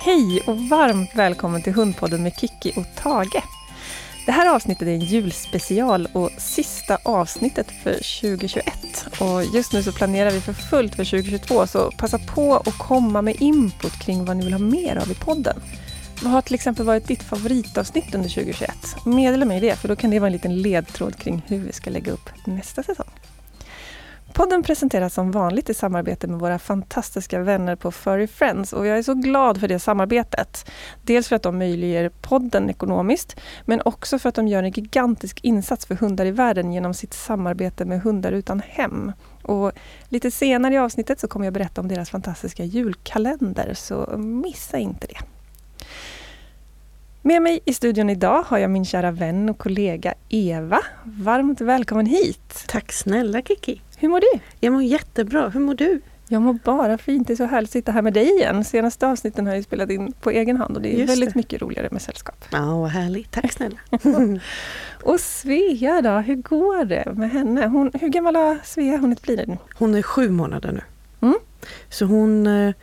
Hej och varmt välkommen till Hundpodden med Kiki och Tage. Det här avsnittet är en julspecial och sista avsnittet för 2021. Och just nu så planerar vi för fullt för 2022, så passa på att komma med input kring vad ni vill ha mer av i podden. Vad har till exempel varit ditt favoritavsnitt under 2021? Meddela mig det, för då kan det vara en liten ledtråd kring hur vi ska lägga upp nästa säsong. Podden presenteras som vanligt i samarbete med våra fantastiska vänner på Furry Friends och jag är så glad för det samarbetet. Dels för att de möjliggör podden ekonomiskt, men också för att de gör en gigantisk insats för hundar i världen genom sitt samarbete med Hundar utan hem. Och lite senare i avsnittet så kommer jag berätta om deras fantastiska julkalender, så missa inte det. Med mig i studion idag har jag min kära vän och kollega Eva. Varmt välkommen hit! Tack snälla Kiki! Hur mår du? Jag mår jättebra. Hur mår du? Jag mår bara fint. Det är så härligt att sitta här med dig igen. Senaste avsnitten har jag spelat in på egen hand och det är Just väldigt det. mycket roligare med sällskap. Ja, vad härligt. Tack snälla. Och Svea då, hur går det med henne? Hon, hur gammal har Svea hunnit bli nu? Hon är sju månader nu. Mm. Så hon eh,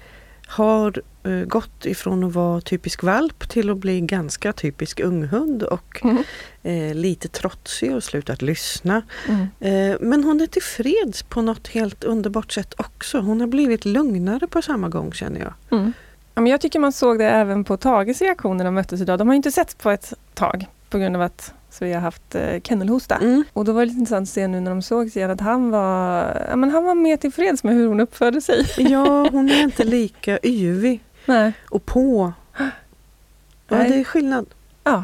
har gått ifrån att vara typisk valp till att bli ganska typisk unghund och Mm. eh, lite trotsig och slutat lyssna. Mm. Eh, men hon är tillfreds på något helt underbart sätt också. Hon har blivit lugnare på samma gång känner jag. Mm. Ja, men jag tycker man såg det även på Tages reaktioner när de möttes idag. De har inte sett på ett tag på grund av att Svea har haft eh, kennelhosta. Mm. Och då var det lite intressant att se nu när de sågs igen att han var, ja, men han var mer tillfreds med hur hon uppförde sig. Ja, hon är inte lika yvig Nej. och på. Ja, Nej. det är skillnad. Ja,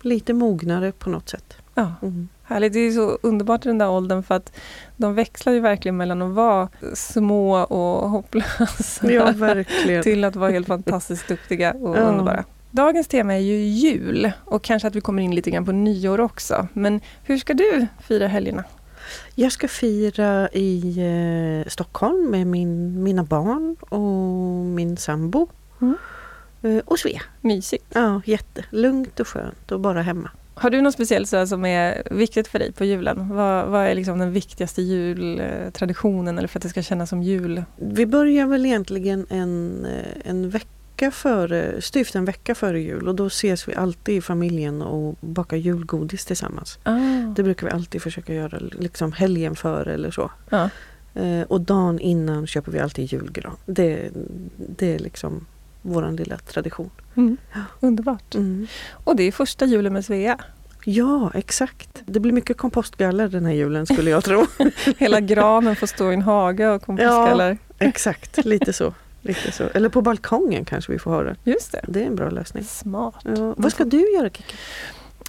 Lite mognare på något sätt. ja. Mm. Härligt, det är så underbart i den där åldern för att de växlar ju verkligen mellan att vara små och hopplösa Ja, till att vara helt fantastiskt duktiga och Ja. underbara. Dagens tema är ju jul och kanske att vi kommer in lite grann på nyår också. Men hur ska du fira helgerna? Jag ska fira i eh, Stockholm med min, mina barn och min sambo. Mm. Eh, och Svea. Mysigt. Ja, jättelugnt och skönt och bara hemma. Har du något speciellt så som är viktigt för dig på julen? Vad, vad är liksom den viktigaste jultraditionen eller för att det ska kännas som jul? Vi börjar väl egentligen en, eh, en vecka före, styvt en vecka före jul och då ses vi alltid i familjen och bakar julgodis tillsammans. Ah. Det brukar vi alltid försöka göra liksom helgen före eller så. Ja. Eh, och dagen innan köper vi alltid julgran. Det, det är liksom våran lilla tradition. Mm. Underbart. Mm. Och det är första julen med Svea. Ja, exakt. Det blir mycket kompostgaller den här julen skulle jag tro. Hela granen får stå i en hage och kompostgaller. exakt, lite så. Lite så. Eller på balkongen kanske vi får ha det. Just det. Det är en bra lösning. Smart. Ja. Vad ska du göra Kiki?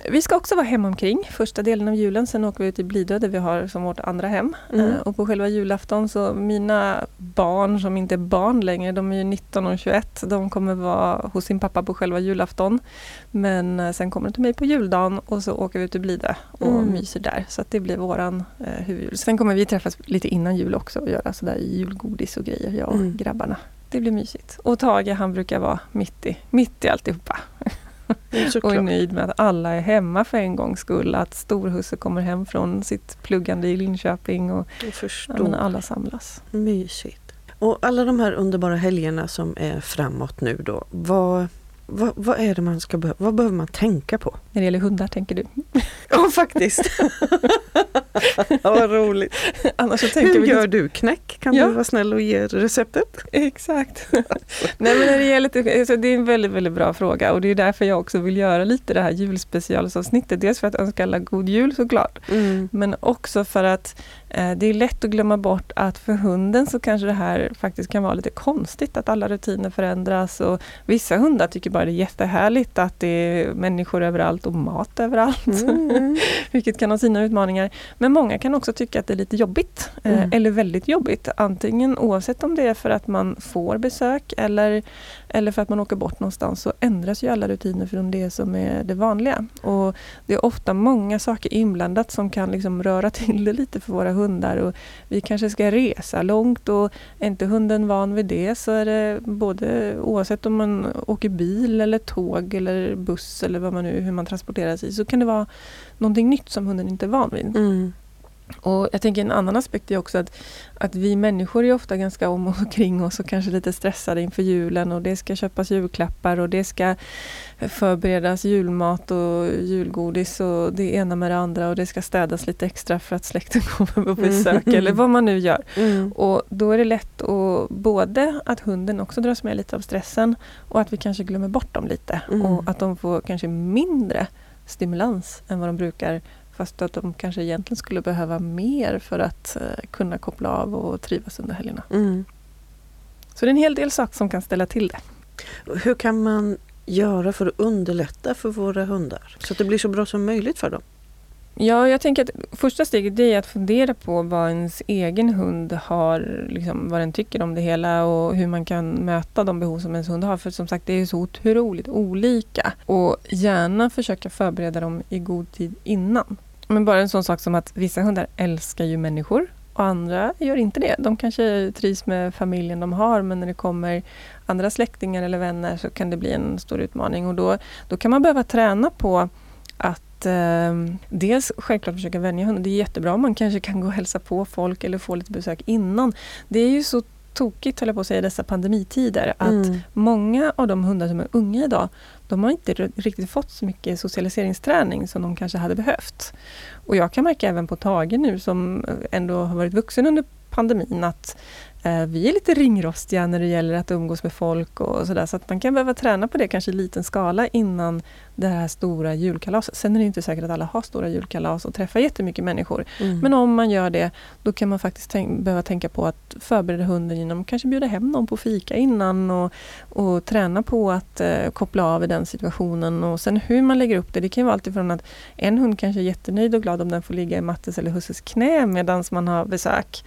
Vi ska också vara hemomkring första delen av julen. Sen åker vi ut till Blidö där vi har som vårt andra hem. Mm. Eh, Och på själva julafton så mina barn som inte är barn längre, de är ju 19 och 21. De kommer vara hos sin pappa på själva julafton. Men eh, sen kommer de till mig på juldagen och så åker vi ut till Blidö och Mm. myser där. Så det blir våran eh, huvudjul. Sen kommer vi träffas lite innan jul också och göra sådär julgodis och grejer, jag och Mm. grabbarna. Det blir mysigt. Och Tage han brukar vara mitt i, mitt i alltihopa. och är nöjd med att alla är hemma för en gångs skull. Att storhusse kommer hem från sitt pluggande i Linköping och ja, alla samlas. Mysigt. Och alla de här underbara helgerna som är framåt nu då. Vad, vad, vad är det man ska behöva? Vad behöver man tänka på? När det gäller hundar tänker du. Ja, faktiskt. ja, vad roligt. Annars så tänker Hur vi gör du knäck? Kan Ja. du vara snäll och ge receptet? Exakt. Nej, men när det, gäller, alltså, det är en väldigt, väldigt bra fråga och det är därför jag också vill göra lite det här julspecialsavsnittet. Dels för att önska alla god jul såklart. Mm. Men också för att det är lätt att glömma bort att för hunden så kanske det här faktiskt kan vara lite konstigt att alla rutiner förändras och vissa hundar tycker bara det är jättehärligt att det är människor överallt och mat överallt. Mm. Vilket kan ha sina utmaningar. Men många kan också tycka att det är lite jobbigt. eh, Mm. Eller väldigt jobbigt. Antingen oavsett om det är för att man får besök eller, eller för att man åker bort någonstans så ändras ju alla rutiner från det som är det vanliga. Och det är ofta många saker inblandat som kan liksom röra till det lite för våra hundar. Och vi kanske ska resa långt och är inte hunden van vid det så är det både oavsett om man åker bil eller tåg eller buss eller vad man nu, hur man transporterar sig så kan det vara någonting nytt som hunden inte är van vid. Mm. Och jag tänker en annan aspekt är också att, att vi människor är ofta ganska om och kring oss och kanske lite stressade inför julen och det ska köpas julklappar och det ska förberedas julmat och julgodis och det ena med det andra och det ska städas lite extra för att släkten kommer på besök mm. eller vad man nu gör. Mm. Och då är det lätt att både att hunden också dras med lite av stressen och att vi kanske glömmer bort dem lite mm. och att de får kanske mindre stimulans än vad de brukar Fast att de kanske egentligen skulle behöva mer för att uh, kunna koppla av och trivas under helgerna. Mm. Så det är en hel del saker som kan ställa till det. Hur kan man göra för att underlätta för våra hundar? Så att det blir så bra som möjligt för dem? Ja, jag tänker att första steget är att fundera på vad ens egen hund har, liksom, vad den tycker om det hela och hur man kan möta de behov som ens hund har. För som sagt, det är så otroligt olika. Och gärna försöka förbereda dem i god tid innan. Men bara en sån sak som att vissa hundar älskar ju människor och andra gör inte det. De kanske trivs med familjen de har men när det kommer andra släktingar eller vänner så kan det bli en stor utmaning och då, då kan man behöva träna på att eh, dels självklart försöka vänja hunden. Det är jättebra om man kanske kan gå och hälsa på folk eller få lite besök innan. Det är ju så tokigt, höll jag på att säga, i dessa pandemitider att mm. många av de hundar som är unga idag, de har inte riktigt fått så mycket socialiseringsträning som de kanske hade behövt. Och jag kan märka även på Tage nu som eh, ändå har varit vuxen under pandemin att vi är lite ringrostiga när det gäller att umgås med folk och sådär. Så att man kan behöva träna på det kanske i liten skala innan det här stora julkalaset. Sen är det inte säkert att alla har stora julkalas och träffar jättemycket människor. Mm. Men om man gör det, då kan man faktiskt tänk behöva tänka på att förbereda hunden genom att kanske bjuda hem någon på fika innan och, och träna på att eh, koppla av i den situationen. Och sen hur man lägger upp det, det kan vara alltifrån att en hund kanske är jättenöjd och glad om den får ligga i Mattes eller Husses knä medan man har besök.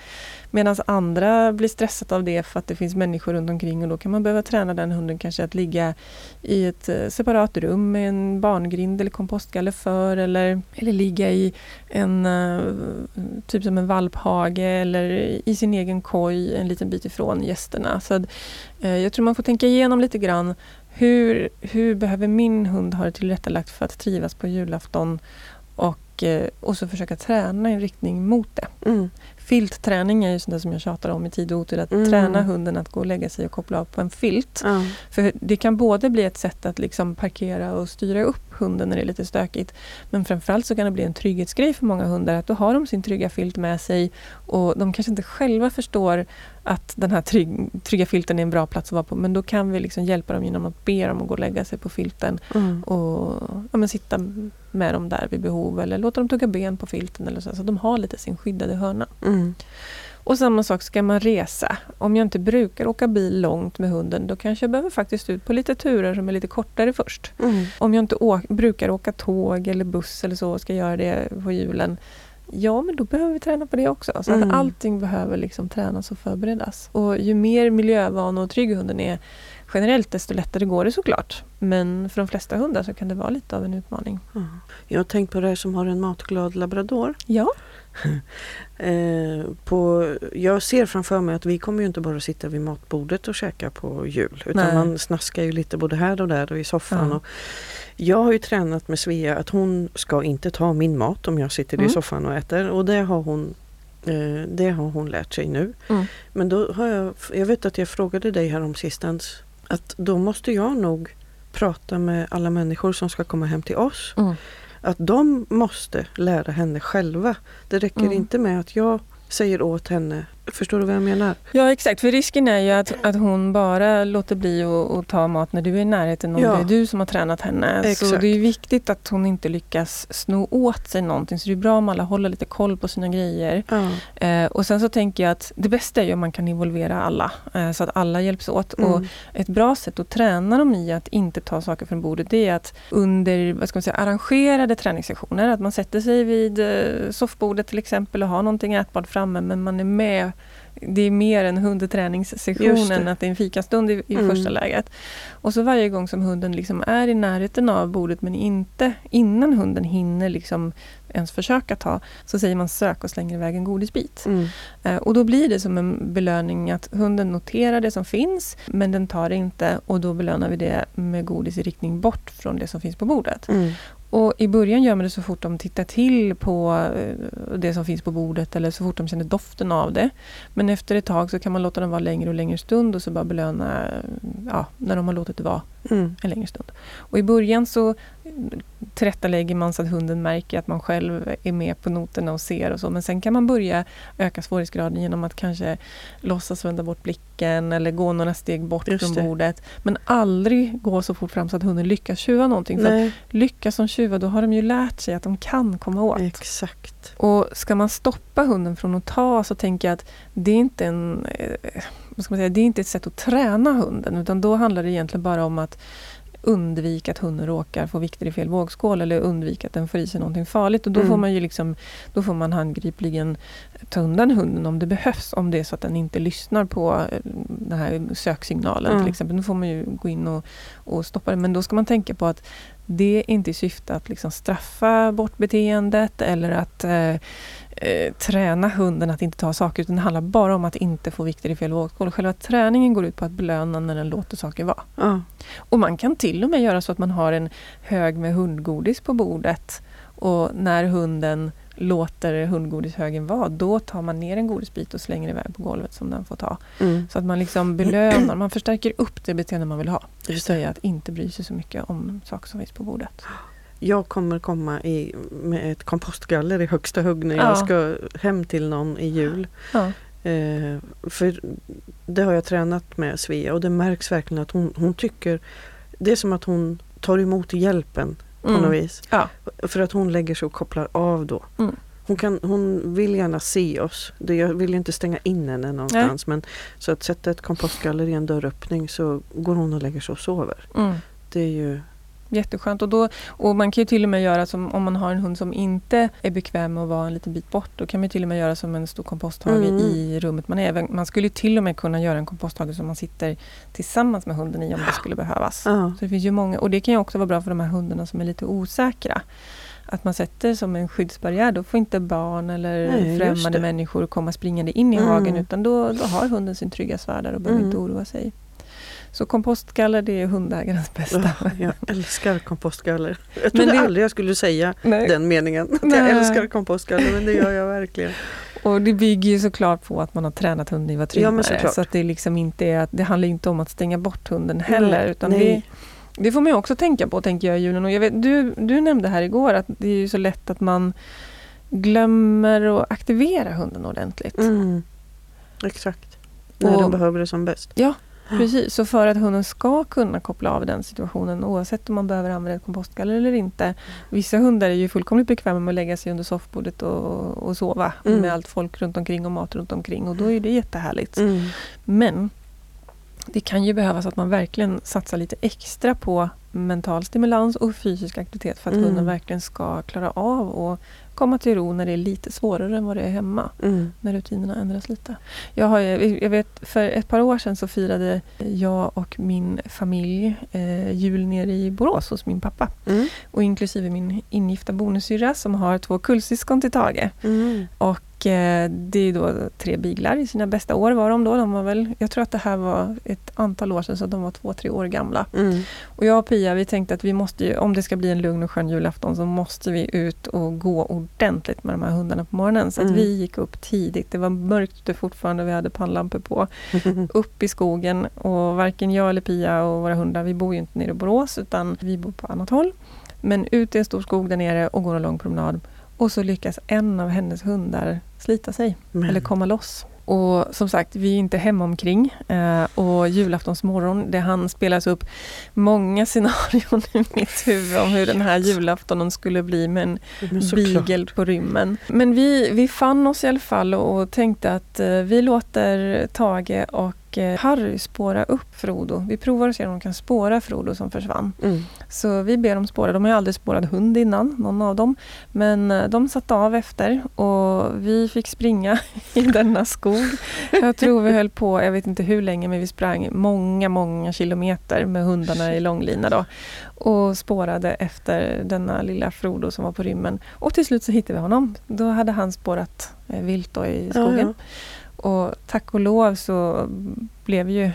Medan andra blir stressade av det för att det finns människor runt omkring och då kan man behöva träna den hunden kanske att ligga i ett eh, separat rum med en barngrind eller kompostgaller för eller, eller ligga i en eh, typ som en valphage eller i sin egen koj en liten bit ifrån gästerna. Så att, eh, jag tror man får tänka igenom lite grann hur, hur behöver min hund ha det tillrättalagt för att trivas på julafton och, och så försöka träna i riktning mot det. Mm. Filtträning är ju sånt som jag tjatar om i tid och otid. Att mm. träna hunden att gå och lägga sig och koppla av på en filt. Mm. För det kan både bli ett sätt att liksom parkera och styra upp hunden när det är lite stökigt. Men framförallt så kan det bli en trygghetsgrej för många hundar. Att då har de sin trygga filt med sig och de kanske inte själva förstår att den här trygg, trygga filten är en bra plats att vara på. Men då kan vi liksom hjälpa dem genom att be dem att gå och lägga sig på filten mm. och ja, men sitta med dem där vid behov eller låta dem tugga ben på filten eller så, så de har lite sin skyddade hörna. Mm. Och samma sak ska man resa. Om jag inte brukar åka bil långt med hunden då kanske jag behöver faktiskt ut på lite turer som är lite kortare först. Mm. Om jag inte åk, brukar åka tåg eller buss eller så och ska göra det på julen Ja, men då behöver vi träna på det också. Så mm. att allting behöver liksom tränas och förberedas. Och ju mer miljövan och trygg hunden är generellt, desto lättare går det såklart. Men för de flesta hundar så kan det vara lite av en utmaning. Mm. Jag har tänkt på det som har en matglad labrador. Ja. eh, på, jag ser framför mig att vi kommer ju inte bara sitta vid matbordet och käka på jul. Utan Nej. man snaskar ju lite både här och där och i soffan. Ja. Och jag har ju tränat med Svea att hon ska inte ta min mat om jag sitter mm. i soffan och äter. Och det har hon eh, det har hon lärt sig nu. Mm. Men då har jag, jag vet att jag frågade dig här om sistens att då måste jag nog prata med alla människor som ska komma hem till oss. Mm. Att de måste lära henne själva. Det räcker mm. inte med att jag säger åt henne Förstår du vad jag menar? Ja exakt, för risken är ju att, att hon bara låter bli att ta mat när du är i närheten och ja. det är du som har tränat henne. Exakt. Så det är viktigt att hon inte lyckas sno åt sig någonting. Så det är bra om alla håller lite koll på sina grejer. Ja. Eh, och sen så tänker jag att det bästa är ju om man kan involvera alla. Eh, så att alla hjälps åt. Mm. Och ett bra sätt att träna dem i att inte ta saker från bordet det är att under vad ska man säga, arrangerade träningssessioner, att man sätter sig vid eh, soffbordet till exempel och har någonting ätbart framme men man är med det är mer en hundträningssession än att det är en fikastund i, i mm. första läget. Och så varje gång som hunden liksom är i närheten av bordet men inte innan hunden hinner liksom ens försöka ta, så säger man sök och slänger iväg en godisbit. Mm. Eh, och då blir det som en belöning att hunden noterar det som finns, men den tar det inte och då belönar vi det med godis i riktning bort från det som finns på bordet. Mm. Och i början gör man det så fort de tittar till på eh, det som finns på bordet eller så fort de känner doften av det. Men efter ett tag så kan man låta dem vara längre och längre stund och så bara belöna ja, när de har låtit det vara mm. en längre stund. Och i början så tillrättalägger man så att hunden märker att man själv är med på noterna och ser och så. Men sen kan man börja öka svårighetsgraden genom att kanske låtsas vända bort blicken eller gå några steg bort från bordet. Men aldrig gå så fort fram så att hunden lyckas tjuva någonting. För lyckas de tjuva då har de ju lärt sig att de kan komma åt. Exakt. Och ska man stoppa hunden från att ta så tänker jag att det är inte en eh, vad ska man säga, det är inte ett sätt att träna hunden utan då handlar det egentligen bara om att undvika att hunden råkar få vikter i fel vågskål eller undvika att den får i sig någonting farligt. Och då mm. får man ju liksom, då får man handgripligen ta undan hunden om det behövs. Om det är så att den inte lyssnar på eh, den här söksignalen mm. till exempel. Då får man ju gå in och, och stoppa det. Men då ska man tänka på att det är inte i syfte att liksom straffa bort beteendet eller att eh, eh, träna hunden att inte ta saker, utan det handlar bara om att inte få vikter i fel vågskål. Själva träningen går ut på att belöna när den låter saker vara. Mm. Och man kan till och med göra så att man har en hög med hundgodis på bordet och när hunden låter hundgodishögen vara, då tar man ner en godisbit och slänger iväg på golvet som den får ta. Mm. Så att man liksom belönar, man förstärker upp det beteende man vill ha. Det vill säga att inte bry sig så mycket om saker som finns på bordet. Jag kommer komma i, med ett kompostgaller i högsta hugg när ja. jag ska hem till någon i jul. Ja. Eh, för det har jag tränat med Svea och det märks verkligen att hon, hon tycker Det är som att hon tar emot hjälpen på mm. något vis. Ja. För att hon lägger sig och kopplar av då. Mm. Hon, kan, hon vill gärna se oss. Det, jag vill inte stänga in henne någonstans. Men, så att sätta ett kompostgaller i en dörröppning så går hon och lägger sig och sover. Mm. Det är ju Jätteskönt. Och, då, och man kan ju till och med göra som om man har en hund som inte är bekväm med att vara en liten bit bort. Då kan man till och med göra som en stor komposthage mm. i rummet man är. Man skulle till och med kunna göra en komposthage som man sitter tillsammans med hunden i om det skulle behövas. Uh. Så det finns ju många, och det kan ju också vara bra för de här hundarna som är lite osäkra. Att man sätter som en skyddsbarriär, då får inte barn eller Nej, främmande människor komma springande in i mm. hagen utan då, då har hunden sin trygga svärd där och behöver mm. inte oroa sig. Så kompostgaller det är hundägarens bästa. Ja, jag älskar kompostgaller. Jag trodde det... aldrig jag skulle säga Nej. den meningen. Att Nej. jag älskar kompostgaller men det gör jag verkligen. Och det bygger ju såklart på att man har tränat hunden i tryggare. Ja, så att det, liksom inte är, det handlar inte om att stänga bort hunden heller. Mm. Utan det, det, får man ju också tänka på, tänker jag julen. Och jag vet, du, du nämnde här igår att det är så lätt att man glömmer att aktivera hunden ordentligt. Mm. Exakt. När och, de behöver det som bäst. Ja, Precis, så för att hunden ska kunna koppla av den situationen oavsett om man behöver använda ett kompostgaller eller inte. Vissa hundar är ju fullkomligt bekväma med att lägga sig under soffbordet och, och sova mm. med allt folk runt omkring och mat runt omkring och då är det jättehärligt. Mm. Men det kan ju behövas att man verkligen satsar lite extra på mental stimulans och fysisk aktivitet för att mm. hunden verkligen ska klara av att komma till ro när det är lite svårare än vad det är hemma. Mm. När rutinerna ändras lite. Jag, har, jag vet, för ett par år sedan så firade jag och min familj eh, jul nere i Borås hos min pappa. Mm. Och inklusive min ingifta bonussyrra som har två kullsyskon till Tage. Mm. Och det är då tre biglar i sina bästa år var de då. De var väl, jag tror att det här var ett antal år sedan så de var två, tre år gamla. Mm. Och jag och Pia vi tänkte att vi måste ju, om det ska bli en lugn och skön julafton så måste vi ut och gå ordentligt med de här hundarna på morgonen. Så mm. vi gick upp tidigt. Det var mörkt ute fortfarande, vi hade pannlampor på. upp i skogen och varken jag eller Pia och våra hundar, vi bor ju inte nere i Borås utan vi bor på annat håll. Men ute i en stor skog där nere och går en lång promenad. Och så lyckas en av hennes hundar slita sig Men. eller komma loss. Och som sagt, vi är inte hemma omkring. Eh, och julaftonsmorgon, det han spelas upp många scenarion i mitt huvud om hur den här julaftonen skulle bli med en beagle på rymmen. Men vi, vi fann oss i alla fall och, och tänkte att eh, vi låter Tage och Eh, Harry spåra upp Frodo. Vi provar att se om de kan spåra Frodo som försvann. Mm. Så vi ber dem spåra. De har ju aldrig spårat hund innan, någon av dem. Men eh, de satte av efter och vi fick springa i denna skog. Jag tror vi höll på, jag vet inte hur länge, men vi sprang många, många kilometer med hundarna i långlina då. Och spårade efter denna lilla Frodo som var på rymmen. Och till slut så hittade vi honom. Då hade han spårat eh, vilt i skogen. Ja, ja. Och tack och lov så blev ju...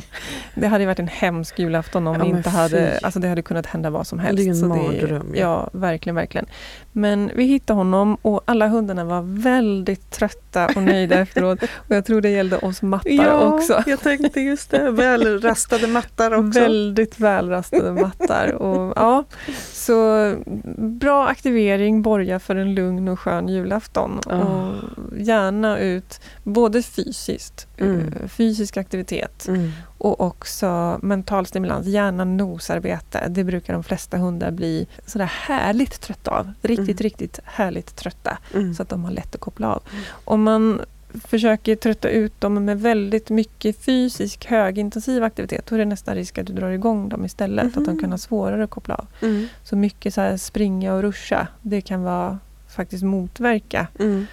det hade varit en hemsk julafton om Ja, vi inte hade... Alltså det hade kunnat hända vad som helst. Det är en mardröm, ja. Ja, verkligen, verkligen. Men vi hittade honom och alla hundarna var väldigt trötta och nöjda efteråt. Och jag tror det gällde oss mattar också. jag tänkte just det. Väl rastade mattar också. Väldigt välrastade mattar. Och, ja, så bra aktivering borgar för en lugn och skön julafton. Ah. Och gärna ut både fysiskt, Mm. eh, fysisk aktivitet Mm. Och också mental stimulans, gärna nosarbete. Det brukar de flesta hundar bli sådär härligt trötta av. Riktigt, Mm. riktigt härligt trötta. Mm. Så att de har lätt att koppla av. Om man försöker trötta ut dem med väldigt mycket fysisk högintensiv aktivitet, då är det nästan risk att du drar igång dem istället. Att de Mhm. kan ha svårare att koppla av. Mm. Så mycket så här springa och ruscha, det kan vara faktiskt motverka Mm.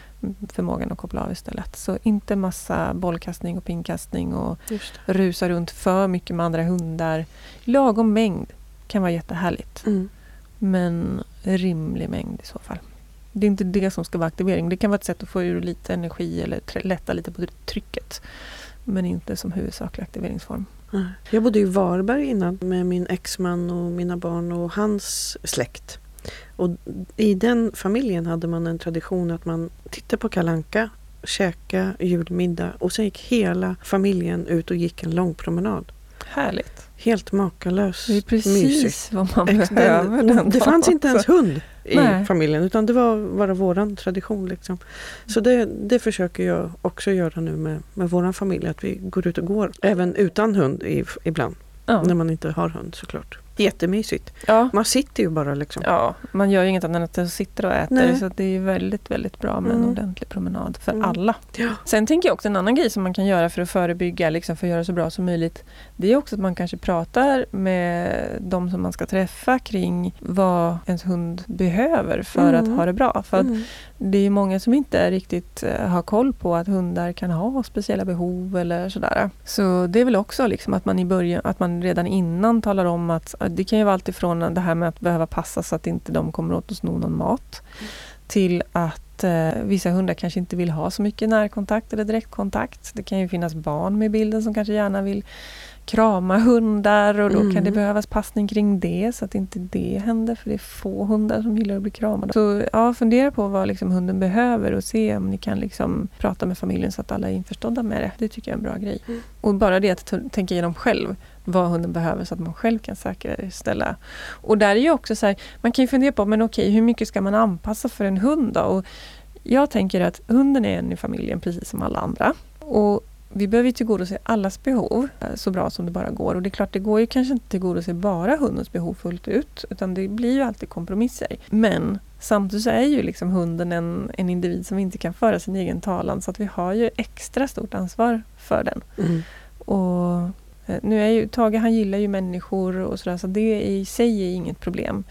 Förmågan att koppla av istället. Så inte massa bollkastning och pinkastning och rusa runt för mycket med andra hundar. Lagom mängd kan vara jättehärligt. Mm. Men rimlig mängd i så fall. Det är inte det som ska vara aktivering. Det kan vara ett sätt att få ur lite energi eller lätta lite på trycket. Men inte som huvudsaklig aktiveringsform. Jag bodde i Varberg innan med min exman och mina barn och hans släkt. Och I den familjen hade man en tradition att man tittade på kalanka, käka julmiddag och sen gick hela familjen ut och gick en lång promenad. Härligt. Helt makalöst Det är precis mysigt. vad man behöver. den- den det dagen fanns inte ens hund i Nej. familjen utan det var bara våran tradition. Liksom. Så det, det försöker jag också göra nu med, med våran familj. Att vi går ut och går. Även utan hund i, ibland. Ja. När man inte har hund såklart. Jättemysigt. Ja. Man sitter ju bara liksom. ja, man gör ju inget annat än att sitta och äta. Nej. Så det är väldigt, väldigt bra med en Mm. ordentlig promenad för Mm. alla. Ja. Sen tänker jag också en annan grej som man kan göra för att förebygga, liksom för att göra det så bra som möjligt. Det är också att man kanske pratar med de som man ska träffa kring vad ens hund behöver för Mm. att ha det bra. För att Mm. det är många som inte riktigt eh, har koll på att hundar kan ha speciella behov eller sådär. Så det är väl också liksom att man i början, att man redan innan talar om att det kan ju vara allt ifrån det här med att behöva passa så att inte de kommer åt att sno någon mat. Till att eh, vissa hundar kanske inte vill ha så mycket närkontakt eller direktkontakt. Det kan ju finnas barn med i bilden som kanske gärna vill krama hundar och då kan Mm. det behövas passning kring det så att inte det händer för det är få hundar som gillar att bli kramade. Så ja, fundera på vad liksom hunden behöver och se om ni kan liksom prata med familjen så att alla är införstådda med det. Det tycker jag är en bra grej. Mm. Och bara det att tänka igenom själv vad hunden behöver så att man själv kan säkerställa. Och där är ju också så här, man kan ju fundera på, men okej, hur mycket ska man anpassa för en hund då? Och jag tänker att hunden är en i familjen precis som alla andra. Och vi behöver ju tillgodose allas behov eh, så bra som det bara går. Och det är klart, det går ju kanske inte tillgodose bara hundens behov fullt ut. Utan det blir ju alltid kompromisser. Men samtidigt så är ju liksom hunden en, en individ som inte kan föra sin egen talan. Så att vi har ju extra stort ansvar för den. Mm. Och nu är ju Tage, han gillar ju människor och sådär, så det i sig är inget problem.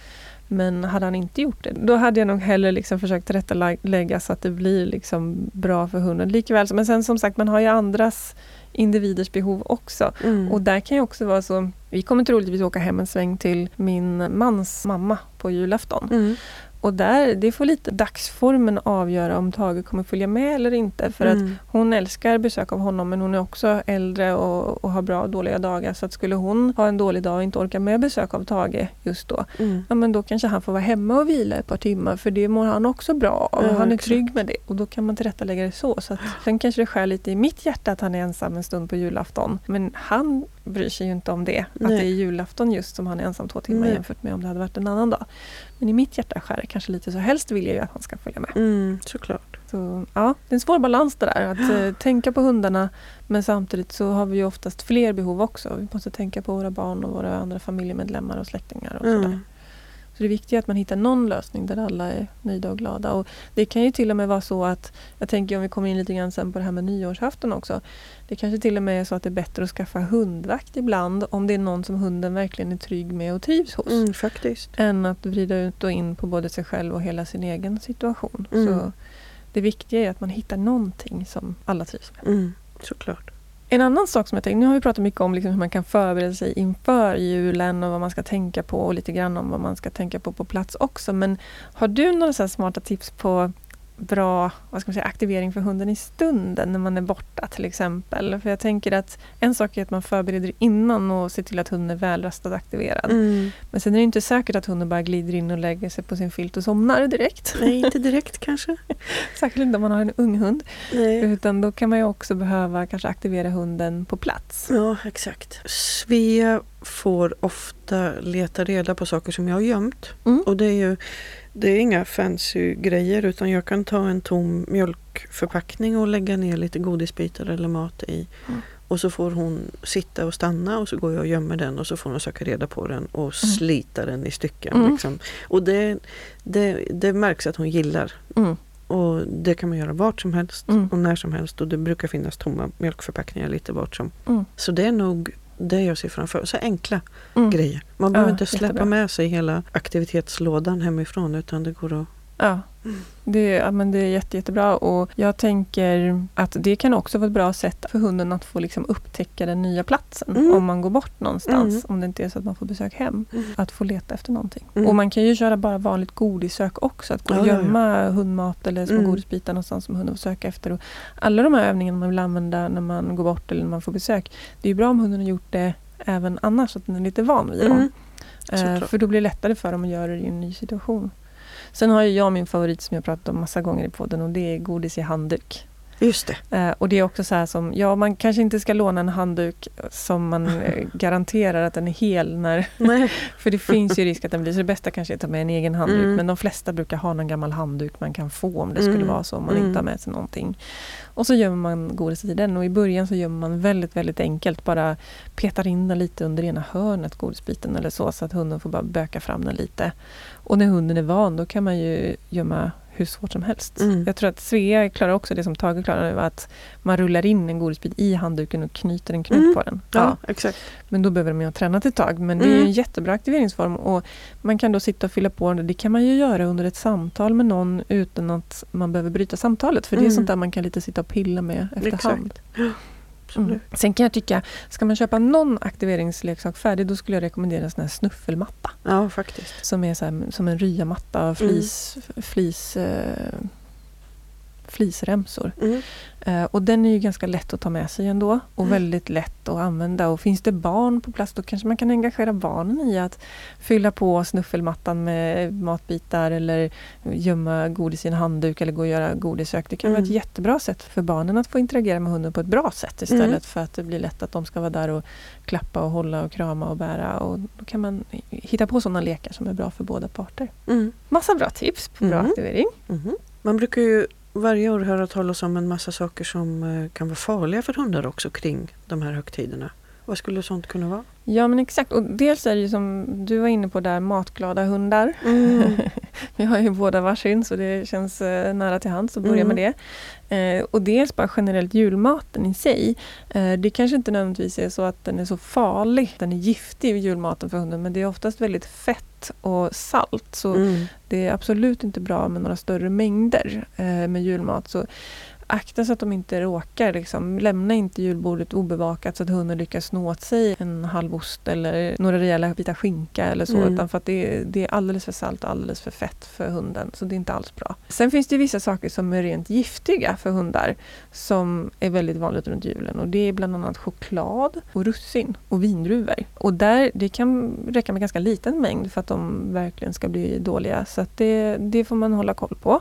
Men hade han inte gjort det, då hade jag nog hellre liksom försökt tillrättalägga så att det blir liksom bra för hunden. Likväl, men sen som sagt, man har ju andras individers behov också. Mm. Och där kan ju också vara så, vi kommer troligtvis åka hem en sväng till min mans mamma på julafton. Mm. Och där, det får lite dagsformen avgöra om Tage kommer följa med eller inte. För att Mm. hon älskar besök av honom men hon är också äldre och, och har bra och dåliga dagar. Så att skulle hon ha en dålig dag och inte orka med besök av Tage just då, Mm. ja men då kanske han får vara hemma och vila ett par timmar för det mår han också bra av. Ja, han är trygg med det och då kan man tillrättalägga det så. så att, sen kanske det skär lite i mitt hjärta att han är ensam en stund på julafton. Men han bryr sig ju inte om det. Att Nej. det är julafton just som han är ensam två timmar Nej. jämfört med om det hade varit en annan dag. Men i mitt hjärta skär det kanske lite så. Helst vill jag ju att han ska följa med. Mm. Såklart. Så, ja, det är en svår balans det där. Att eh, tänka på hundarna men samtidigt så har vi ju oftast fler behov också. Vi måste tänka på våra barn och våra andra familjemedlemmar och släktingar. Och sådär. Så det viktiga är att man hittar någon lösning där alla är nöjda och glada. Och det kan ju till och med vara så att, jag tänker om vi kommer in lite grann sen på det här med nyårsafton också. Det kanske till och med är så att det är bättre att skaffa hundvakt ibland om det är någon som hunden verkligen är trygg med och trivs hos. Mm, faktiskt. Än att vrida ut och in på både sig själv och hela sin egen situation. Mm. Så det viktiga är att man hittar någonting som alla trivs med. Mm, såklart. En annan sak som jag tänkte, nu har vi pratat mycket om liksom hur man kan förbereda sig inför julen och vad man ska tänka på och lite grann om vad man ska tänka på på plats också. Men har du några så här smarta tips på bra vad ska man säga, aktivering för hunden i stunden när man är borta till exempel. För jag tänker att en sak är att man förbereder innan och ser till att hunden är välrastad och aktiverad. Mm. Men sen är det inte säkert att hunden bara glider in och lägger sig på sin filt och somnar direkt. Nej, inte direkt kanske. Särskilt inte om man har en ung hund. Nej. Utan då kan man ju också behöva kanske aktivera hunden på plats. Ja, exakt. Svea får ofta leta reda på saker som jag har gömt. Mm. Och det är ju det är inga fancy grejer utan jag kan ta en tom mjölkförpackning och lägga ner lite godisbitar eller mat i. Mm. Och så får hon sitta och stanna och så går jag och gömmer den och så får hon söka reda på den och slita den i stycken. Mm. Liksom. Och det, det, det märks att hon gillar. Mm. Och det kan man göra vart som helst Mm. och när som helst. Och det brukar finnas tomma mjölkförpackningar lite vart som. Mm. Så det är nog det jag ser framför Så enkla Mm. grejer. Man behöver Ja, inte släppa jättebra. med sig hela aktivitetslådan hemifrån utan det går att... Ja, det, ja, men det är jätte, jättebra och jag tänker att det kan också vara ett bra sätt för hunden att få liksom upptäcka den nya platsen Mm. om man går bort någonstans. Mm. Om det inte är så att man får besök hem. Mm. Att få leta efter någonting. Mm. Och man kan ju köra bara vanligt godissök också. Att gå och Ja, ja, gömma hundmat eller små Mm. godisbitar någonstans som hunden får söka efter. Och alla de här övningarna man vill använda när man går bort eller när man får besök. Det är bra om hunden har gjort det även annars, så att den är lite van vid dem. Mm. Eh, för då blir det lättare för dem att göra det i en ny situation. Sen har ju jag min favorit som jag pratat om massa gånger i podden och det är godis i handduk. Just det. Eh, och det är också så här som, ja man kanske inte ska låna en handduk som man eh, garanterar att den är hel när, för det finns ju risk att den blir, så det bästa kanske är att ta med en egen handduk. Mm. Men de flesta brukar ha någon gammal handduk man kan få om det skulle Mm. vara så, om man Mm. inte har med sig någonting. Och så gömmer man godiset i den och i början så gömmer man väldigt, väldigt enkelt. Bara petar in den lite under ena hörnet, godisbiten eller så, så att hunden får bara böka fram den lite. Och när hunden är van, då kan man ju gömma hur svårt som helst. Mm. Jag tror att Svea klarar också det som Tage klarar nu, att man rullar in en godisbit i handduken och knyter en knut Mm. på den. Ja, exakt. Men då behöver de ju ha tränat ett tag. Men det är Mm. en jättebra aktiveringsform och man kan då sitta och fylla på. Det kan man ju göra under ett samtal med någon utan att man behöver bryta samtalet. För det är Mm. sånt där man kan lite sitta och pilla med efterhand. Mm. Sen kan jag tycka, ska man köpa någon aktiveringsleksak färdig då skulle jag rekommendera en sån här snuffelmatta. Ja, faktiskt. Som är så här, som en ryamatta av Mm. flis, flis, eh, flisremsor. Mm. Eh, och den är ju ganska lätt att ta med sig ändå och Mm. väldigt lätt att använda. Och finns det barn på plats då kanske man kan engagera barnen i att fylla på snuffelmattan med matbitar eller gömma godis i en handduk eller gå och göra godissök. Det kan vara ett Mm. jättebra sätt för barnen att få interagera med hunden på ett bra sätt istället Mm. för att det blir lätt att de ska vara där och klappa och hålla och krama och bära. Och då kan man hitta på sådana lekar som är bra för båda parter. Mm. Massa bra tips på bra Mm. aktivering. Man brukar ju varje år höra talas om en massa saker som eh, kan vara farliga för hundar också kring de här högtiderna. Vad skulle sånt kunna vara? Ja men exakt. Och dels är det ju som du var inne på där, matglada hundar. Mm. Vi har ju båda varsin så det känns eh, nära till hands att börja Mm. med det. Eh, och dels bara generellt julmaten i sig. Eh, det kanske inte nödvändigtvis är så att den är så farlig. Den är giftig, julmaten för hunden, men det är oftast väldigt fett och salt. Så Mm. det är absolut inte bra med några större mängder eh, med julmat. Så akta så att de inte råkar. Liksom, lämna inte julbordet obevakat så att hunden lyckas sno åt sig en halv ost eller några rejäla bitar skinka eller så. Mm. Utan för att det är, det är alldeles för salt och alldeles för fett för hunden. Så det är inte alls bra. Sen finns det vissa saker som är rent giftiga för hundar som är väldigt vanligt runt julen. Och det är bland annat choklad och russin och vindruvor. Och där, det kan räcka med ganska liten mängd för att de verkligen ska bli dåliga. Så det, det får man hålla koll på.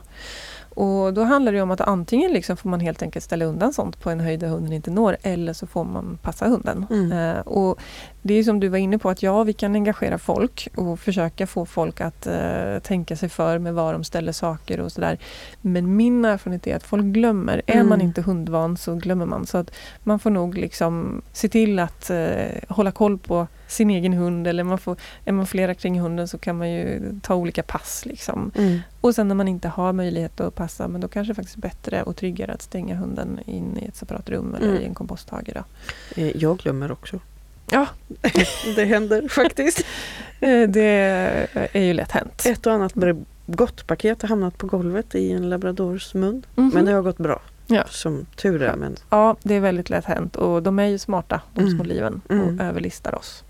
Och då handlar det om att antingen liksom får man helt enkelt ställa undan sånt på en höjd där hunden inte når eller så får man passa hunden. Mm. Eh, och det är som du var inne på att ja, vi kan engagera folk och försöka få folk att eh, tänka sig för med var de ställer saker och sådär. Men min erfarenhet är att folk glömmer. Är Mm. man inte hundvan så glömmer man. Så att man får nog liksom se till att eh, hålla koll på sin egen hund eller man får, är man flera kring hunden så kan man ju ta olika pass. Liksom. Mm. Och sen när man inte har möjlighet att passa, men då kanske det faktiskt är bättre och tryggare att stänga hunden in i ett separat rum eller Mm. i en komposthage. Då. Eh, Jag glömmer också. Ja, Det händer faktiskt. Eh, Det är ju lätt hänt. Ett och annat Bregottpaket har hamnat på golvet i en labradors mun. Mhm. Men det har gått bra. Ja. Som tur är. Men, Ja, det är väldigt lätt hänt och de är ju smarta, de Mm. små liven, Mm. och överlistar oss.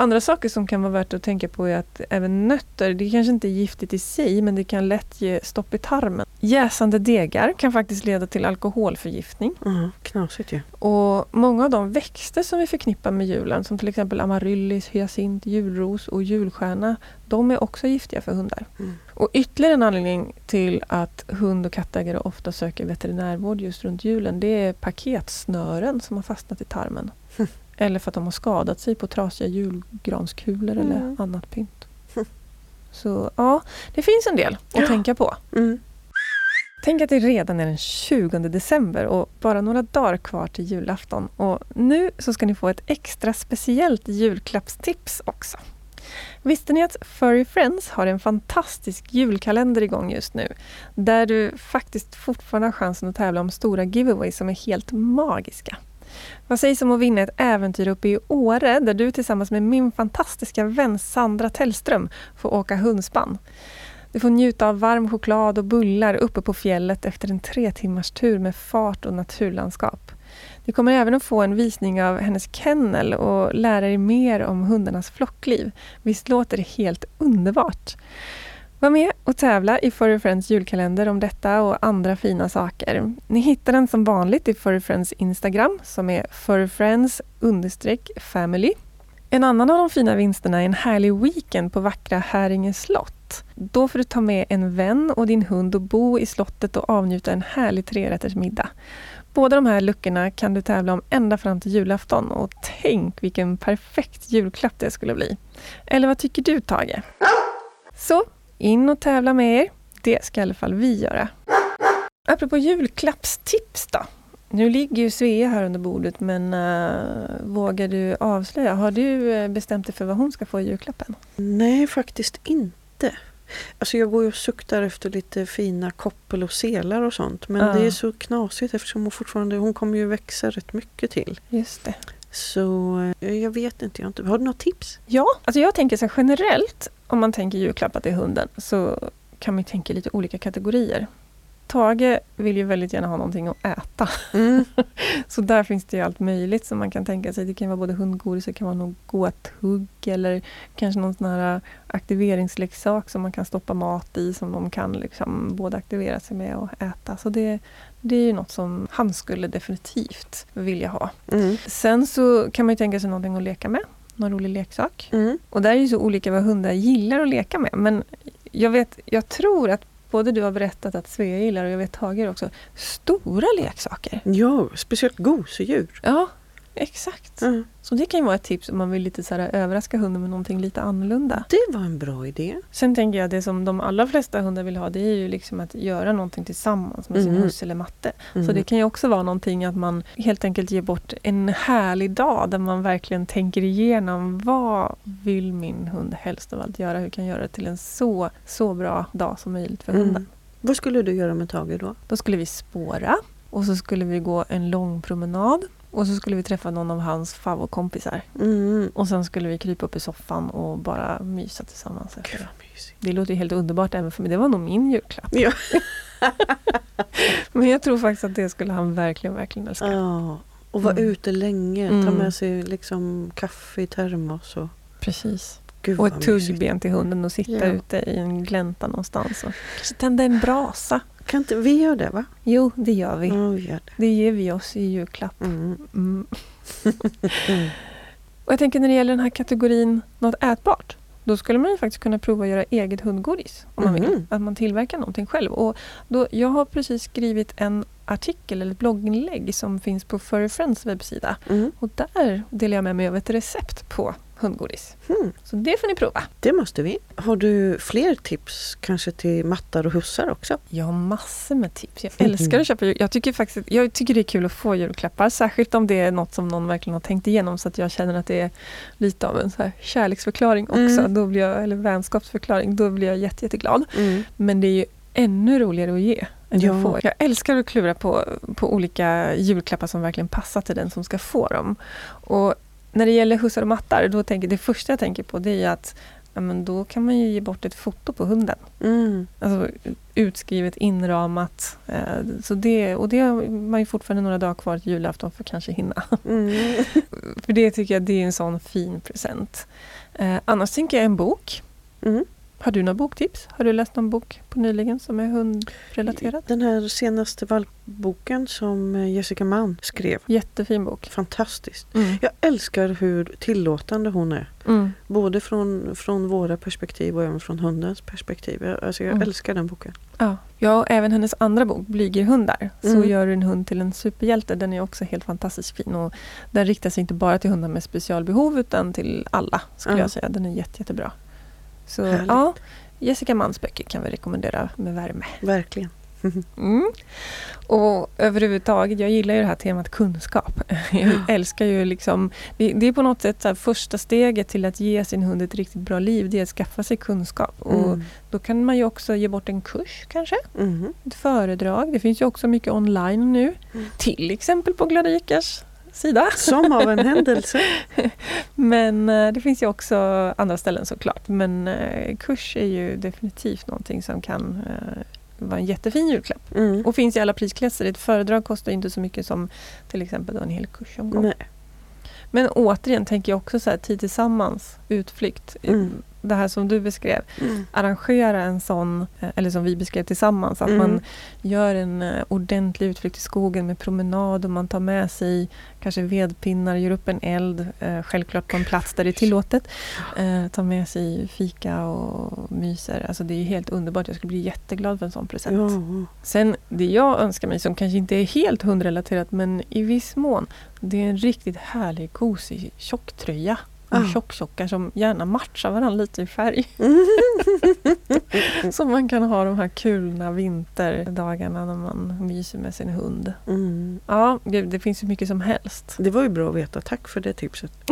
Andra saker som kan vara värt att tänka på är att även nötter, det kanske inte är giftigt i sig, men det kan lätt ge stopp i tarmen. Jäsande degar kan faktiskt leda till alkoholförgiftning. Mm, knasigt ju. Ja. Och många av de växter som vi förknippar med julen, som till exempel amaryllis, hyacint, julros och julstjärna, de är också giftiga för hundar. Mm. Och ytterligare en anledning till att hund och kattägare ofta söker veterinärvård just runt julen, det är paketsnören som har fastnat i tarmen. Eller för att de har skadat sig på trasiga julgranskulor mm. eller annat pynt. Så ja, det finns en del att tänka på. Mm. Tänk att det redan är den 20 december och bara några dagar kvar till julafton. Och nu så ska ni få ett extra speciellt julklappstips också. Visste ni att Furry Friends har en fantastisk julkalender igång just nu? Där du faktiskt fortfarande har chansen att tävla om stora giveaways som är helt magiska. Vad sägs om att vinna ett äventyr uppe i Åre där du tillsammans med min fantastiska vän Sandra Tellström får åka hundspann? Du får njuta av varm choklad och bullar uppe på fjället efter en tre timmars tur med fart och naturlandskap. Du kommer även att få en visning av hennes kennel och lära dig mer om hundarnas flockliv. Visst låter det helt underbart? Var med och tävla i Furry Friends julkalender om detta och andra fina saker. Ni hittar den som vanligt i Furry Friends Instagram som är furryfriends family. En annan av de fina vinsterna är en härlig weekend på vackra Häringe slott. Då får du ta med en vän och din hund och bo i slottet och avnjuta en härlig trerätters middag. Båda de här luckorna kan du tävla om ända fram till julafton och tänk vilken perfekt julklapp det skulle bli. Eller vad tycker du Tage? Så in och tävla med er. Det ska i alla fall vi göra. Apropå julklappstips då. Nu ligger ju Svea här under bordet men uh, vågar du avslöja? Har du eh, bestämt dig för vad hon ska få i julklappen? Nej, faktiskt inte. Alltså jag går ju och suktar efter lite fina koppel och selar och sånt. Men ja. det är så knasigt eftersom hon fortfarande hon kommer ju växa rätt mycket till. Just det. Så eh, jag vet inte, jag inte. Har du något tips? Ja, alltså jag tänker så generellt om man tänker julklappar till hunden så kan man tänka lite olika kategorier. Tage vill ju väldigt gärna ha någonting att äta. Mm. så där finns det ju allt möjligt som man kan tänka sig. Det kan vara både hundgodis, det kan vara någon gåthugg eller kanske någon sån här aktiveringsleksak som man kan stoppa mat i som de kan liksom både aktivera sig med och äta. Så det, det är ju något som han skulle definitivt vilja ha. Mm. Sen så kan man ju tänka sig någonting att leka med. Någon rolig leksak. Mm. Och där är ju så olika vad hundar gillar att leka med. Men jag, vet, jag tror att både du har berättat att Svea gillar och jag vet Tage också, stora leksaker. Ja, speciellt gosedjur. Ja, Exakt. Mm. Så det kan ju vara ett tips om man vill lite så här överraska hunden med någonting lite annorlunda. Det var en bra idé. Sen tänker jag det som de allra flesta hundar vill ha det är ju liksom att göra någonting tillsammans med sin mm. husse eller matte. Mm. Så det kan ju också vara någonting att man helt enkelt ger bort en härlig dag där man verkligen tänker igenom vad vill min hund helst av allt göra? Hur kan jag göra det till en så, så bra dag som möjligt för hunden? Mm. Vad skulle du göra med Tage då? Då skulle vi spåra och så skulle vi gå en lång promenad och så skulle vi träffa någon av hans favoritkompisar. Mm. Och sen skulle vi krypa upp i soffan och bara mysa tillsammans. Gud, det låter helt underbart även för mig. Det var nog min julklapp. Ja. Men jag tror faktiskt att det skulle han verkligen, verkligen älska. Ja, och vara mm. ute länge. Ta mm. med sig liksom kaffe i termos. Och... Precis. Gud, och ett tuggben till hunden och sitta ja. ute i en glänta någonstans. Och kanske tända en brasa. Kan inte vi göra det va? Jo, det gör vi. Ja, vi gör det. det ger vi oss i julklapp. Mm. Mm. och jag tänker när det gäller den här kategorin något ätbart. Då skulle man ju faktiskt kunna prova att göra eget hundgodis. Om man mm. vill. Att man tillverkar någonting själv. Och då, jag har precis skrivit en artikel eller ett blogginlägg som finns på Furry Friends webbsida. Mm. Och där delar jag med mig av ett recept på hundgodis. Mm. Så det får ni prova. Det måste vi. Har du fler tips kanske till mattar och hussar också? Jag har massor med tips. Jag älskar att köpa jag tycker faktiskt Jag tycker det är kul att få julklappar. Särskilt om det är något som någon verkligen har tänkt igenom så att jag känner att det är lite av en så här kärleksförklaring också. Mm. Då blir jag, eller vänskapsförklaring. Då blir jag jätte, jätteglad. Mm. Men det är ju ännu roligare att ge. Ja. Jag älskar att klura på, på olika julklappar som verkligen passar till den som ska få dem. Och när det gäller hussar och mattar, då tänker det första jag tänker på det är att ja, men då kan man ju ge bort ett foto på hunden. Mm. Alltså utskrivet, inramat. Eh, så det, och det har man ju fortfarande några dagar kvar till julafton för att kanske hinna. Mm. för det tycker jag det är en sån fin present. Eh, annars tänker jag en bok. Mm. Har du några boktips? Har du läst någon bok på nyligen som är hundrelaterad? Den här senaste valpboken som eh, Jessica Mann skrev. Jättefin bok. Fantastiskt. Mm. Jag älskar hur tillåtande hon är. Mm. Både från, från våra perspektiv och även från hundens perspektiv. Alltså jag Mm. älskar den boken. Ja. ja, och även hennes andra bok, Blygerhundar. Så Mm. gör du en hund till en superhjälte. Den är också helt fantastiskt fin. Och den riktar sig inte bara till hundar med specialbehov utan till alla, skulle Ja. jag säga. Den är jätte, jättebra. Så Härligt. ja, Jessica Manns böcker kan vi rekommendera med värme. Verkligen. Mm. Och överhuvudtaget, jag gillar ju det här temat kunskap. Jag älskar ju liksom, det, det är på något sätt första steget till att ge sin hund ett riktigt bra liv, det är att skaffa sig kunskap. Och Mm. då kan man ju också ge bort en kurs kanske, Mhm. ett föredrag. Det finns ju också mycket online nu, Mm. till exempel på Glada Ikars sida. Som av en händelse. Men eh, det finns ju också andra ställen såklart. Men eh, kurs är ju definitivt någonting som kan eh, vara en jättefin julklapp. Mm. Och finns i alla prisklasser. Ett föredrag kostar inte så mycket som till exempel en hel kursomgång. Nej. Men återigen tänker jag också så här, tid tillsammans, utflykt. Mm. Det här som du beskrev. Mm. Arrangera en sån, eh, eller som vi beskrev tillsammans, att Mm. man gör en eh, ordentlig utflykt i skogen med promenad och man tar med sig kanske vedpinnar, gör upp en eld, eh, självklart på en plats där det är tillåtet. Tar med sig fika och myser. Alltså det är helt underbart. Jag skulle bli jätteglad för en sån present. Ja. Sen det jag önskar mig som kanske inte är helt hundrelaterat men i viss mån. Det är en riktigt härlig gosig tjocktröja. Och Ah. tjocktjockar som gärna matchar varandra lite i färg. Så man kan ha de här kulna vinterdagarna när man myser med sin hund. Mm. Ja, gud, det finns ju mycket som helst. Det var ju bra att veta. Tack för det tipset.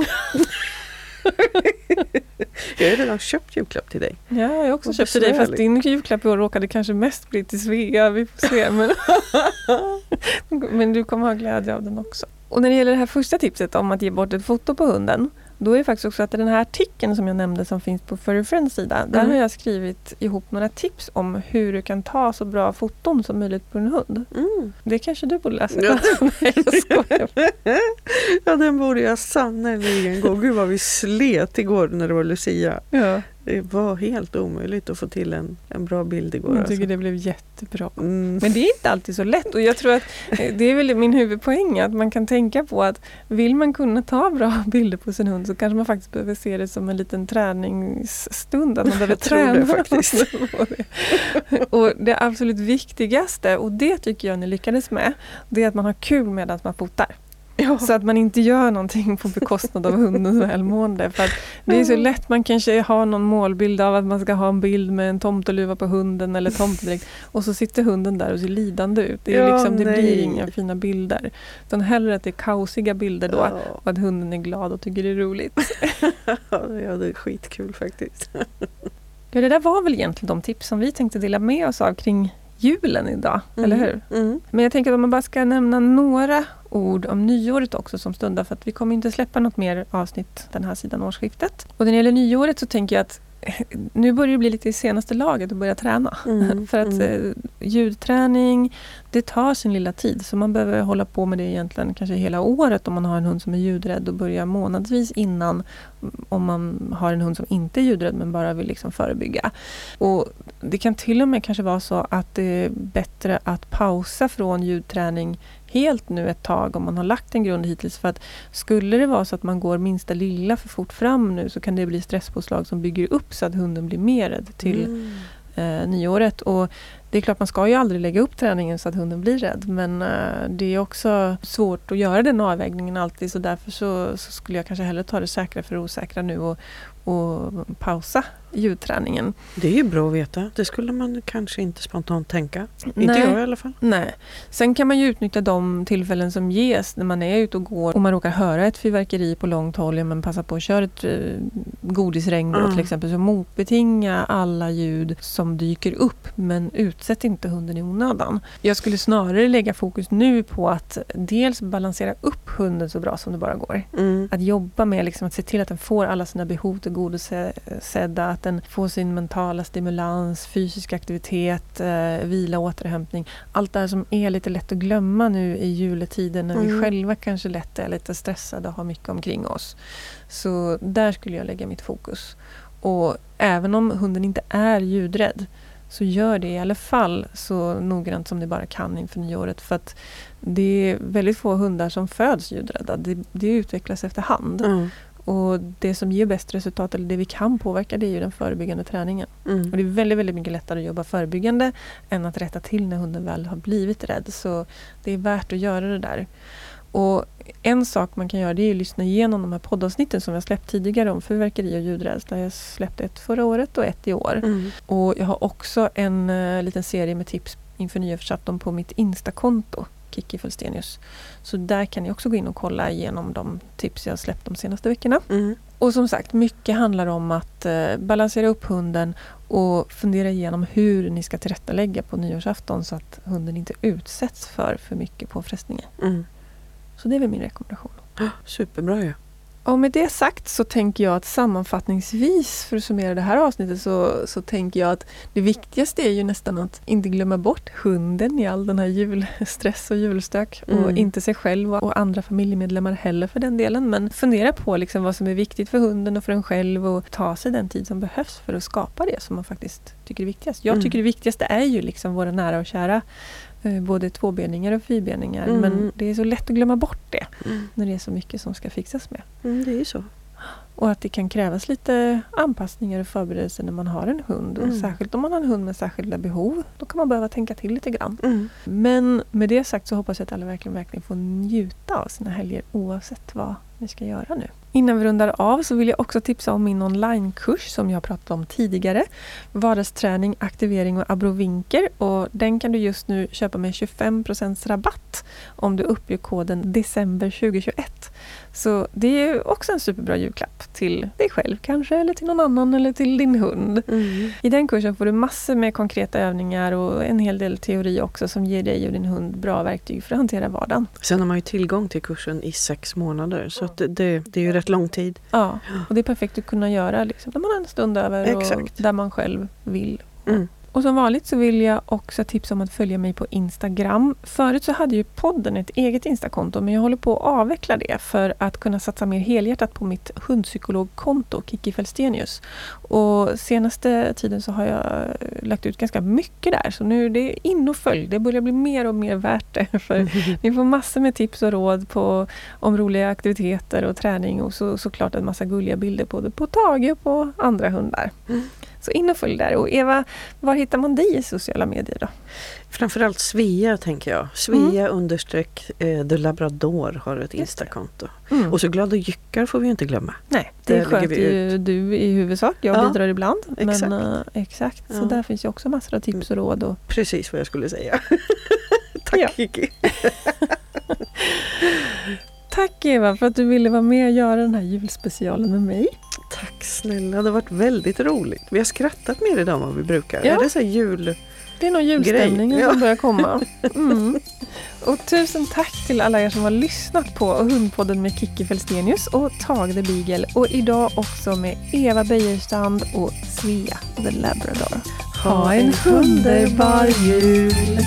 jag har redan köpt julklapp till dig. Ja, jag har också köpt till dig fast din julklapp i år råkade kanske mest bli till Svea. Vi får se. Men, men du kommer ha glädje av den också. Och när det gäller det här första tipset om att ge bort ett foto på hunden. Då är det faktiskt också att den här artikeln som jag nämnde som finns på Furry Friends sida. Där Mm. har jag skrivit ihop några tips om hur du kan ta så bra foton som möjligt på en hund. Mm. Det kanske du borde läsa. Ja. Nej, jag ja, den borde jag sannerligen gå. Gud vad vi slet igår när det var Lucia. Ja, Det var helt omöjligt att få till en, en bra bild igår. jag Alltså. tycker det blev jättebra. Mm. Men det är inte alltid så lätt och jag tror att eh, det är väl min huvudpoäng att man kan tänka på att vill man kunna ta bra bilder på sin hund så kanske man faktiskt behöver se det som en liten träningsstund. Att man behöver Jag tror det träna faktiskt. Och det absolut viktigaste, och det tycker jag ni lyckades med, det är att man har kul medan man fotar. Ja. Så att man inte gör någonting på bekostnad av hundens välmående. För det är så lätt, man kanske har någon målbild av att man ska ha en bild med en tomteluva på hunden eller tomtedräkt och så sitter hunden där och ser lidande ut. Det, är Ja, liksom, det blir inga fina bilder. Utan hellre att det är kaosiga bilder då Ja. och att hunden är glad och tycker det är roligt. ja, det är skitkul faktiskt. Ja, det där var väl egentligen de tips som vi tänkte dela med oss av kring julen idag, eller hur? Mm. Men jag tänker att om man bara ska nämna några ord om nyåret också som stundar för att vi kommer inte släppa något mer avsnitt den här sidan årsskiftet. Och när det gäller nyåret så tänker jag att nu börjar det bli lite i senaste laget att börja träna. Mm, för att mm. eh, ljudträning, det tar sin lilla tid. Så man behöver hålla på med det egentligen kanske hela året om man har en hund som är ljudrädd och börja månadsvis innan om man har en hund som inte är ljudrädd men bara vill liksom förebygga. Och det kan till och med kanske vara så att det är bättre att pausa från ljudträning helt nu ett tag om man har lagt en grund hittills. För att skulle det vara så att man går minsta lilla för fort fram nu så kan det bli stresspåslag som bygger upp så att hunden blir mer rädd till Mm. eh, nyåret. Och det är klart man ska ju aldrig lägga upp träningen så att hunden blir rädd men eh, det är också svårt att göra den avvägningen alltid så därför så, så skulle jag kanske hellre ta det säkra för det osäkra nu och, och pausa ljudträningen. Det är ju bra att veta. Det skulle man kanske inte spontant tänka. Inte Nej. jag i alla fall. Nej. Sen kan man ju utnyttja de tillfällen som ges när man är ute och går och man råkar höra ett fyrverkeri på långt håll. Ja, men passa på att köra ett eh, godisregn Mm. till exempel. Så motbetinga alla ljud som dyker upp men utsätt inte hunden i onödan. Jag skulle snarare lägga fokus nu på att dels balansera upp hunden så bra som det bara går. Mm. Att jobba med liksom att se till att den får alla sina behov tillgodosedda, att den får sin mentala stimulans, fysisk aktivitet, eh, vila, återhämtning. Allt det här som är lite lätt att glömma nu i juletiden när mm. vi själva kanske lätt är lite stressade och har mycket omkring oss. Så där skulle jag lägga mitt fokus. Och även om hunden inte är ljudrädd så gör det i alla fall så noggrant som ni bara kan inför nyåret. För att det är väldigt få hundar som föds ljudrädda. Det, det utvecklas efterhand. Mm. Och det som ger bäst resultat, eller det vi kan påverka, det är ju den förebyggande träningen. Mm. Och det är väldigt, väldigt mycket lättare att jobba förebyggande än att rätta till när hunden väl har blivit rädd. Så det är värt att göra det där. Och en sak man kan göra det är att lyssna igenom de här poddavsnitten som jag släppt tidigare om fyrverkeri och ljudrädsla. Jag släppte ett förra året och ett i år. Mm. Och jag har också en uh, liten serie med tips inför nyårsafton på mitt Instakonto, Kiki Felstenius. Så där kan ni också gå in och kolla igenom de tips jag släppt de senaste veckorna. Mm. Och som sagt, mycket handlar om att uh, balansera upp hunden och fundera igenom hur ni ska tillrättalägga på nyårsafton så att hunden inte utsätts för för mycket påfrestningar. Mm. Så det är väl min rekommendation. Superbra ju. Ja. Och med det sagt så tänker jag att sammanfattningsvis, för att summera det här avsnittet, så, så tänker jag att det viktigaste är ju nästan att inte glömma bort hunden i all den här julstress och julstök. Mm. Och inte sig själv och andra familjemedlemmar heller för den delen. Men fundera på liksom vad som är viktigt för hunden och för en själv och ta sig den tid som behövs för att skapa det som man faktiskt tycker är viktigast. Jag mm. tycker det viktigaste är ju liksom våra nära och kära både tvåbeningar och fyrbeningar. Mm. Men det är så lätt att glömma bort det mm. när det är så mycket som ska fixas med. Mm, det är ju så. Och att det kan krävas lite anpassningar och förberedelser när man har en hund. Och mm. Särskilt om man har en hund med särskilda behov. Då kan man behöva tänka till lite grann. Mm. Men med det sagt så hoppas jag att alla verkligen, verkligen får njuta av sina helger oavsett vad vi ska göra nu. Innan vi rundar av så vill jag också tipsa om min onlinekurs som jag pratat om tidigare. Vardagsträning, aktivering och abrovinker. Och den kan du just nu köpa med 25% rabatt om du uppger koden december 2021. Så det är också en superbra julklapp till dig själv kanske, eller till någon annan eller till din hund. Mm. I den kursen får du massor med konkreta övningar och en hel del teori också som ger dig och din hund bra verktyg för att hantera vardagen. Sen har man ju tillgång till kursen i sex månader så det, det, det, är ju rätt lång tid. Ja, och det är perfekt att kunna göra liksom, när man har en stund över Exakt. och där man själv vill. Mm. Och som vanligt så vill jag också tipsa om att följa mig på Instagram. Förut så hade ju podden ett eget Instakonto men jag håller på att avveckla det för att kunna satsa mer helhjärtat på mitt hundpsykologkonto Kiki Felstenius. Och senaste tiden så har jag lagt ut ganska mycket där så nu är det in och följ. Det börjar bli mer och mer värt det. För ni får massor med tips och råd på, om roliga aktiviteter och träning och så, såklart en massa gulliga bilder både på Tage och på andra hundar. Mm. Så in och följ där. Och Eva, var hittar man dig i sociala medier då? Framförallt Svea tänker jag. Svea mm. understreck eh, The Labrador har ett Instakonto. Mm. Och så Glada Jyckar får vi inte glömma. Nej, det sköter ju du i huvudsak. Jag ja, bidrar ibland. Exakt. Men, uh, exakt. Ja. Så där finns ju också massor av tips och råd. Och... Precis vad jag skulle säga. Tack ja. Kiki! Tack Eva för att du ville vara med och göra den här julspecialen med mig. Tack snälla, det har varit väldigt roligt. Vi har skrattat mer idag än vad vi brukar. Ja. Är det så jul... Det är nog julstämningen ja. som börjar komma. Mm. Och tusen tack till alla er som har lyssnat på Hundpodden med Kikki Felstenius och Tage the Beagle. Och idag också med Eva Beijerstrand och Svea the Labrador. Ha en underbar jul!